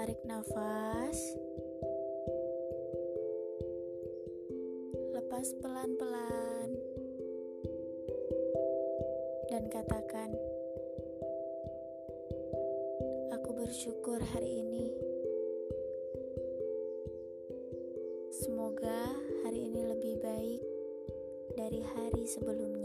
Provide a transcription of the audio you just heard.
tarik nafas, lepas pelan-pelan, dan katakan, "Aku bersyukur hari ini." Semoga hari ini lebih baik dari hari sebelumnya.